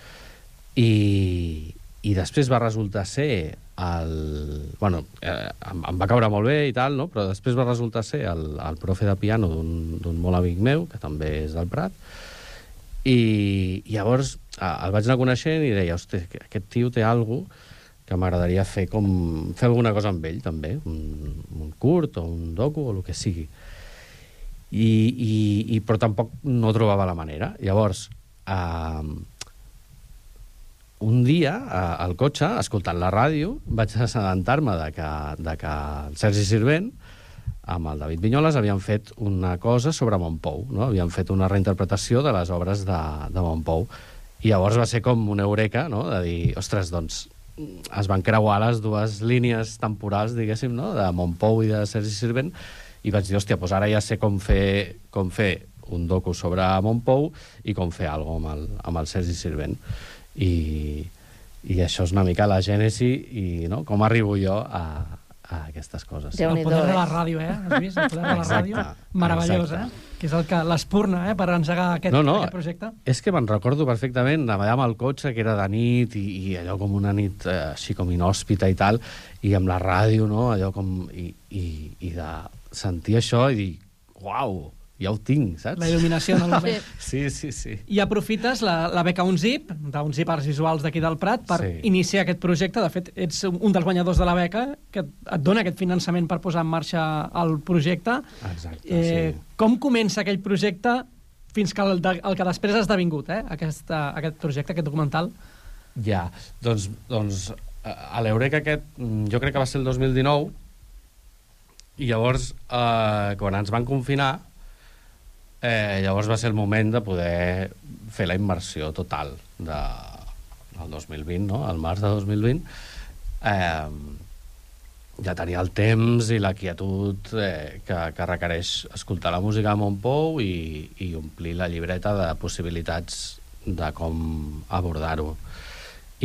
i, i després va resultar ser el... Bueno, eh, em, em va caure molt bé i tal, no? però després va resultar ser el, el profe de piano d'un molt amic meu, que també és del Prat, i, i llavors el vaig anar coneixent i deia, hosti, que aquest tio té alguna que m'agradaria fer com... fer alguna cosa amb ell, també, un, un curt o un docu o el que sigui. I, i, i, però tampoc no trobava la manera. Llavors, eh, un dia, eh, al cotxe, escoltant la ràdio, vaig assabentar-me de que, de que el Sergi Sirvent amb el David Vinyoles havien fet una cosa sobre Montpou, no? havien fet una reinterpretació de les obres de, de Montpou. I llavors va ser com una eureka, no?, de dir, ostres, doncs, es van creuar les dues línies temporals, diguéssim, no?, de Montpou i de Sergi Sirvent, i vaig dir, hòstia, doncs ara ja sé com fer, com fer un docu sobre Montpou i com fer alguna amb el, amb el Sergi Sirvent. I, I això és una mica la gènesi i no? com arribo jo a, a aquestes coses. El poder de la ràdio, eh? Has vist? El poder de la ràdio. Exacte, Meravellós, exacte. eh? Que és el que l'espurna, eh? Per engegar aquest, No, no. aquest projecte. És que me'n recordo perfectament, anava amb el cotxe, que era de nit, i, i allò com una nit eh, així com inhòspita i tal, i amb la ràdio, no?, allò com... I, i, i de sentir això i dir, uau, ja ho tinc, saps? La il·luminació en el moment. Sí, sí, sí. I aprofites la, la beca Unzip, d'Unzip Arts Visuals d'aquí del Prat, per Sí. iniciar aquest projecte. De fet, ets un dels guanyadors de la beca, que et dona aquest finançament per posar en marxa el projecte. Exacte, Eh, Com comença aquell projecte fins que el, de, el que després ha esdevingut, eh? aquest, aquest projecte, aquest documental? Ja, doncs, doncs a l'Eureka aquest, mm, jo crec que va ser el 2019, i llavors, eh, quan ens van confinar, eh, llavors va ser el moment de poder fer la immersió total de, del 2020, no? al març de 2020. Eh, ja tenia el temps i la quietud eh, que, que requereix escoltar la música de Montpou i, i omplir la llibreta de possibilitats de com abordar-ho.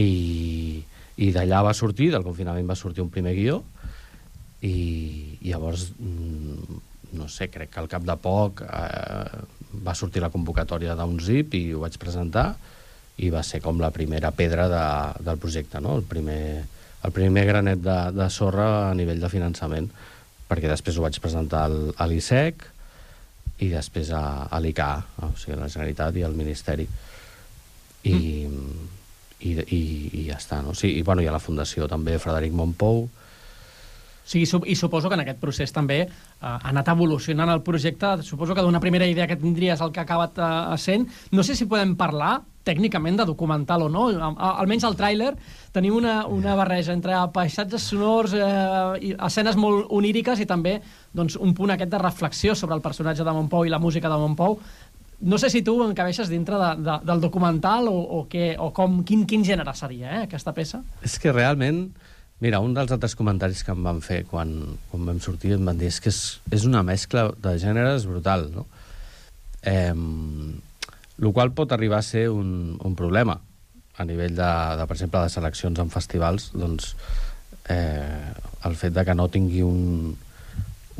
I, i d'allà va sortir, del confinament va sortir un primer guió, i, llavors, mm, no sé, crec que al cap de poc eh, va sortir la convocatòria d'un zip i ho vaig presentar, i va ser com la primera pedra de, del projecte, no? el, primer, el primer granet de, de sorra a nivell de finançament, perquè després ho vaig presentar al, a l'ISEC i després a, a l'ICA, o sigui, a la Generalitat i al Ministeri. I, mm. i, i, i ja està, no? Sí, i, bueno, i a la Fundació també, Frederic Montpou, O sigui, I suposo que en aquest procés també eh, ha anat evolucionant el projecte. Suposo que d'una primera idea que tindries el que ha acabat eh, sent. No sé si podem parlar tècnicament de documental o no. Almenys al tràiler tenim una, una barreja entre paisatges sonors, eh, i escenes molt oníriques i també doncs, un punt aquest de reflexió sobre el personatge de Montpou i la música de Montpou. No sé si tu encabeixes dintre de, de, del documental o, o, què, o com, quin, quin gènere seria eh, aquesta peça. És que realment, mira, un dels altres comentaris que em van fer quan, quan vam sortir em van dir és que és, és una mescla de gèneres brutal, no? Eh, el qual pot arribar a ser un, un problema a nivell de, de, per exemple, de seleccions en festivals, doncs eh, el fet de que no tingui un,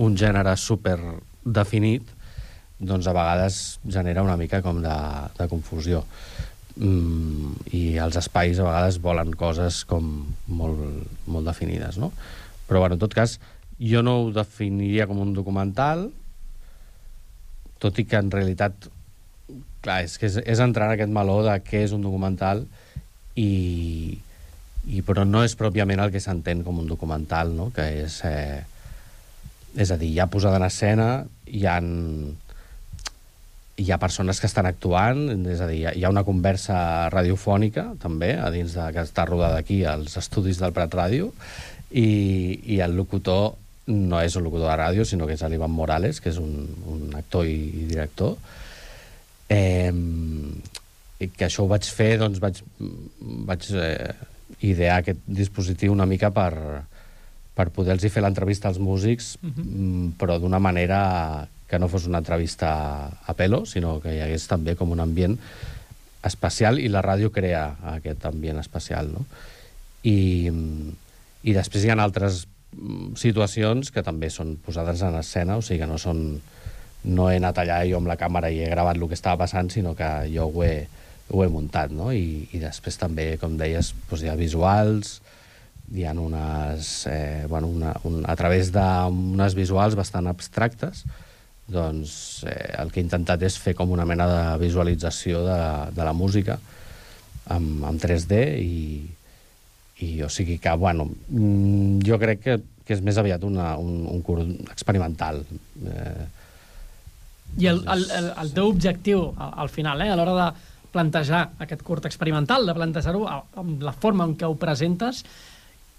un gènere super definit doncs a vegades genera una mica com de, de confusió mm, i els espais a vegades volen coses com molt, molt definides, no? Però, bueno, en tot cas, jo no ho definiria com un documental, tot i que en realitat clar, és que és, és entrar en aquest meló de què és un documental i, i però no és pròpiament el que s'entén com un documental, no? que és, eh, és a dir, hi ha posada en escena, hi ha, hi ha persones que estan actuant, és a dir, hi ha, una conversa radiofònica, també, a dins de, que està rodada aquí, als estudis del Prat Ràdio, i, i el locutor no és un locutor de ràdio, sinó que és l'Ivan Morales, que és un, un actor i, i director, eh, i que això ho vaig fer, doncs vaig, vaig eh, idear aquest dispositiu una mica per, per poder-los fer l'entrevista als músics, uh -huh. però d'una manera que no fos una entrevista a pelo, sinó que hi hagués també com un ambient especial i la ràdio crea aquest ambient especial, no? I, i després hi ha altres mm, situacions que també són posades en escena, o sigui que no són no he anat allà jo amb la càmera i he gravat el que estava passant, sinó que jo ho he, ho he muntat, no? I, i després també, com deies, doncs hi ha visuals, hi ha unes... Eh, bueno, una, un, a través d'unes visuals bastant abstractes, doncs eh, el que he intentat és fer com una mena de visualització de, de la música amb, amb 3D i, i o sigui que, bueno, mm, jo crec que, que és més aviat una, un, un curt experimental. Eh, I el, el, el, el teu objectiu, al, al final, eh, a l'hora de plantejar aquest curt experimental, de plantejar-ho amb la forma en què ho presentes,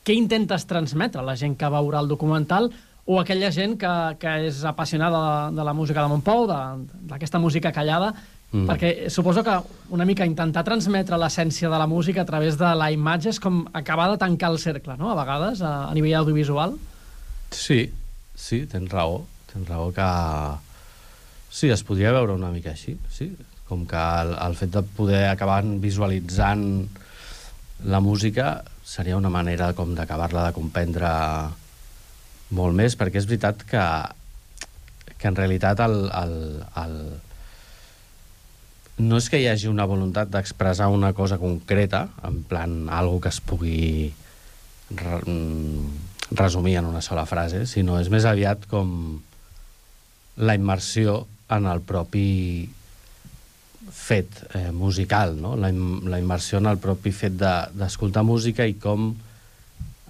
què intentes transmetre a la gent que veurà el documental o aquella gent que, que és apassionada de, de la música de Montpou, de- d'aquesta música callada, mm. perquè suposo que una mica intentar transmetre l'essència de la música a través de la imatge és com acabar de tancar el cercle, no?, a vegades, a, a nivell audiovisual. Sí, sí, tens raó. Tens raó que... Sí, es podria veure una mica així, sí. Com que el, el fet de poder acabar visualitzant la música seria una manera com d'acabar-la de comprendre molt més, perquè és veritat que, que en realitat el, el, el, no és que hi hagi una voluntat d'expressar una cosa concreta, en plan, algo que es pugui re, mm, resumir en una sola frase, sinó és més aviat com la immersió en el propi fet eh, musical, no? la, im la immersió en el propi fet de- d'escoltar de, música i com,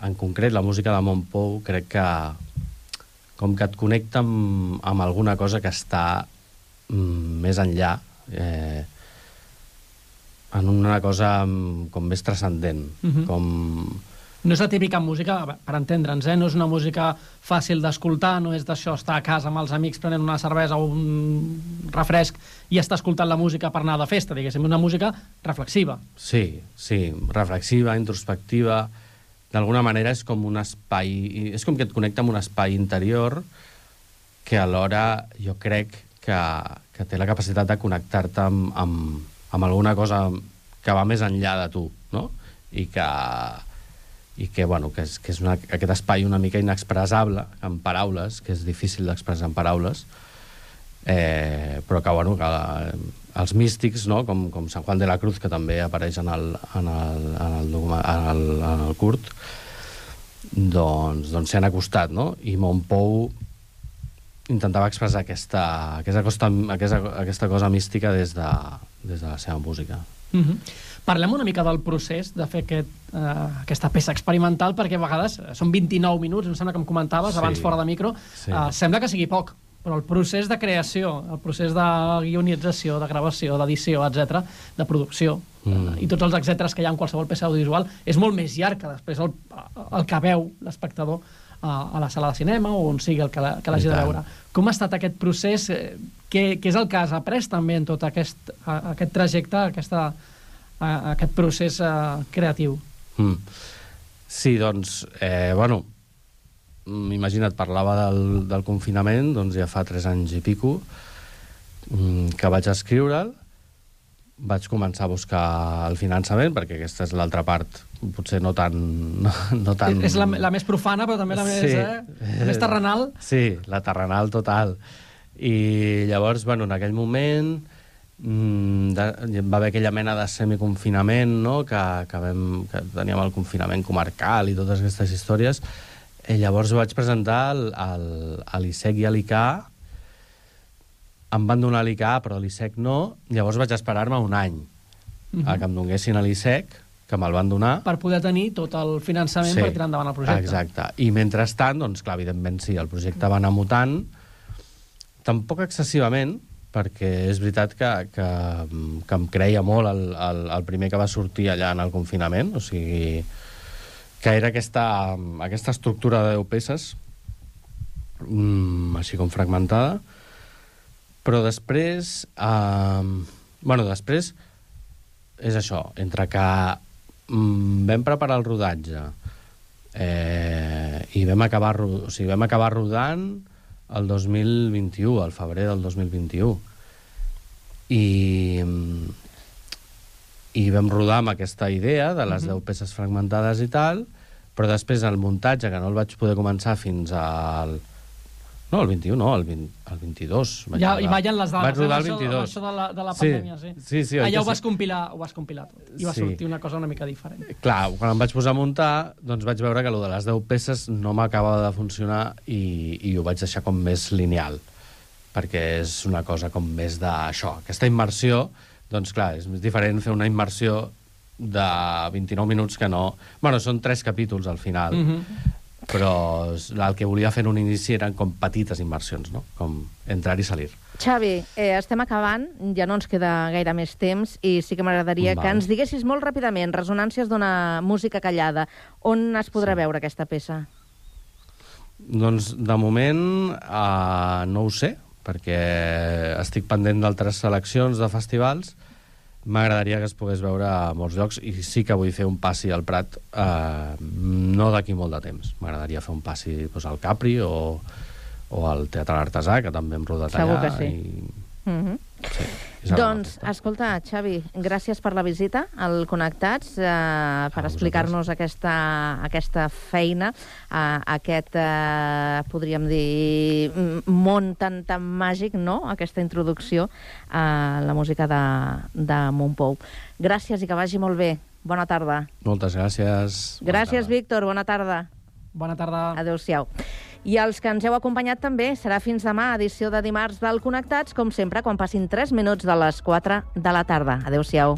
en concret, la música de Montpou crec que com que et connecta amb, amb alguna cosa que està mm, més enllà, eh, en una cosa mm, com més transcendent, Mhm. com... No és la típica música, per entendre'ns, eh? no és una música fàcil d'escoltar, no és d'això estar a casa amb els amics prenent una cervesa o un refresc i estar escoltant la música per anar de festa, diguéssim, una música reflexiva. Sí, sí, reflexiva, introspectiva, d'alguna manera és com un espai... És com que et connecta amb un espai interior que alhora jo crec que, que té la capacitat de connectar-te amb, amb, amb alguna cosa que va més enllà de tu, no? I que, i que, bueno, que és, que és una, aquest espai una mica inexpressable en paraules, que és difícil d'expressar en paraules, eh, però que, bueno, que la, els místics, no? com, com Sant Juan de la Cruz, que també apareix en el, en el, en el, en el, en el curt, doncs doncs s'hi han acostat, no? I Montpou intentava expressar aquesta, aquesta, costa, aquesta, aquesta cosa mística des de, des de la seva música. Mm -hmm. Parlem una mica del procés de fer aquest, eh, aquesta peça experimental, perquè a vegades són 29 minuts, em sembla que em comentaves Sí. abans fora de micro, Sí. eh, sembla que sigui poc, però el procés de creació, el procés de guionització, de gravació, d'edició, etc, de producció, Mm. i tots els etcèteres que hi ha en qualsevol peça audiovisual, és molt més llarg que després el, el que veu l'espectador a, a la sala de cinema o on sigui el que l'hagi de veure. Com ha estat aquest procés? Eh, Què, què és el que has après també en tot aquest, a- aquest trajecte, aquesta, a, aquest procés eh, creatiu? Mm. Sí, doncs, eh, bueno, imagina't, parlava del, del confinament, doncs ja fa tres anys i pico, mm, que vaig escriure'l, vaig començar a buscar el finançament, perquè aquesta és l'altra part, potser no tan... No, no tan... És la, la més profana, però també la més, Sí. eh, la més terrenal. Sí, la terrenal total. I llavors, bueno, en aquell moment mm, de, va haver aquella mena de semiconfinament, no?, que, que, vam, que teníem el confinament comarcal i totes aquestes històries. I llavors vaig presentar a l'ISEC i a l'ICA. Em van donar l'ICA, però l'ISEC no. Llavors vaig esperar-me un any Mhm. a que em donguessin a l'ISEC, que me'l van donar. Per poder tenir tot el finançament per tirar endavant el projecte. Exacte. I mentrestant, doncs clar, evidentment sí, el projecte va anar mutant, tampoc excessivament, perquè és veritat que, que, que em creia molt el, el, el primer que va sortir allà en el confinament, o sigui, que era aquesta, aquesta estructura de 10 peces, mm, així com fragmentada, però després... Eh, bueno, després és això, entre que mm, vam preparar el rodatge eh, i vam acabar, o sigui, vam acabar rodant el 2021, al febrer del 2021. I, mm, i vam rodar amb aquesta idea de les 10 peces fragmentades i tal, però després el muntatge, que no el vaig poder començar fins al No, el 21 no, el, 20, el 22. Vaig Ja, rodar. I ballen les dades. Vaig rodar eh, el amb 22. Això, això de la, de la Sí, pandèmia, sí. sí, sí, oi Allà ho vas, sí. compilar, ho vas compilar tot. I va Sí. sortir una cosa una mica diferent. Clar, quan em vaig posar a muntar, doncs vaig veure que allò de les 10 peces no m'acabava de funcionar i, i ho vaig deixar com més lineal, perquè és una cosa com més d'això. Aquesta immersió, doncs clar, és més diferent fer una immersió de 29 minuts que no... Bueno, són tres capítols al final, Mhm. però el que volia fer en un inici eren com petites immersions, no? Com entrar i salir. Xavi, eh, estem acabant, ja no ens queda gaire més temps i sí que m'agradaria que ens diguessis molt ràpidament, Resonàncies d'una música callada, on es podrà sí. veure aquesta peça? Doncs, de moment, uh, no ho sé, perquè estic pendent d'altres seleccions de festivals. M'agradaria que es pogués veure a molts llocs i sí que vull fer un passi al Prat, uh, no d'aquí molt de temps. M'agradaria fer un passi doncs, al Capri o, o al Teatre Artesà, que també hem rodat Segur allà. que sí. I... Mm -hmm. Sí, Doncs, escolta, Xavi, gràcies per la visita al Connectats, eh, per explicar-nos aquesta, aquesta feina, eh, aquest, eh, podríem dir, món tan, tan màgic, no?, aquesta introducció a la música de, de Montpou. Gràcies i que vagi molt bé. Bona tarda. Moltes gràcies. Gràcies, Víctor. Bona tarda. Bona tarda. Adéu-siau. I els que ens heu acompanyat també serà fins demà, edició de dimarts del Connectats, com sempre, quan passin 3 minuts de les 4 de la tarda. Adéu-siau.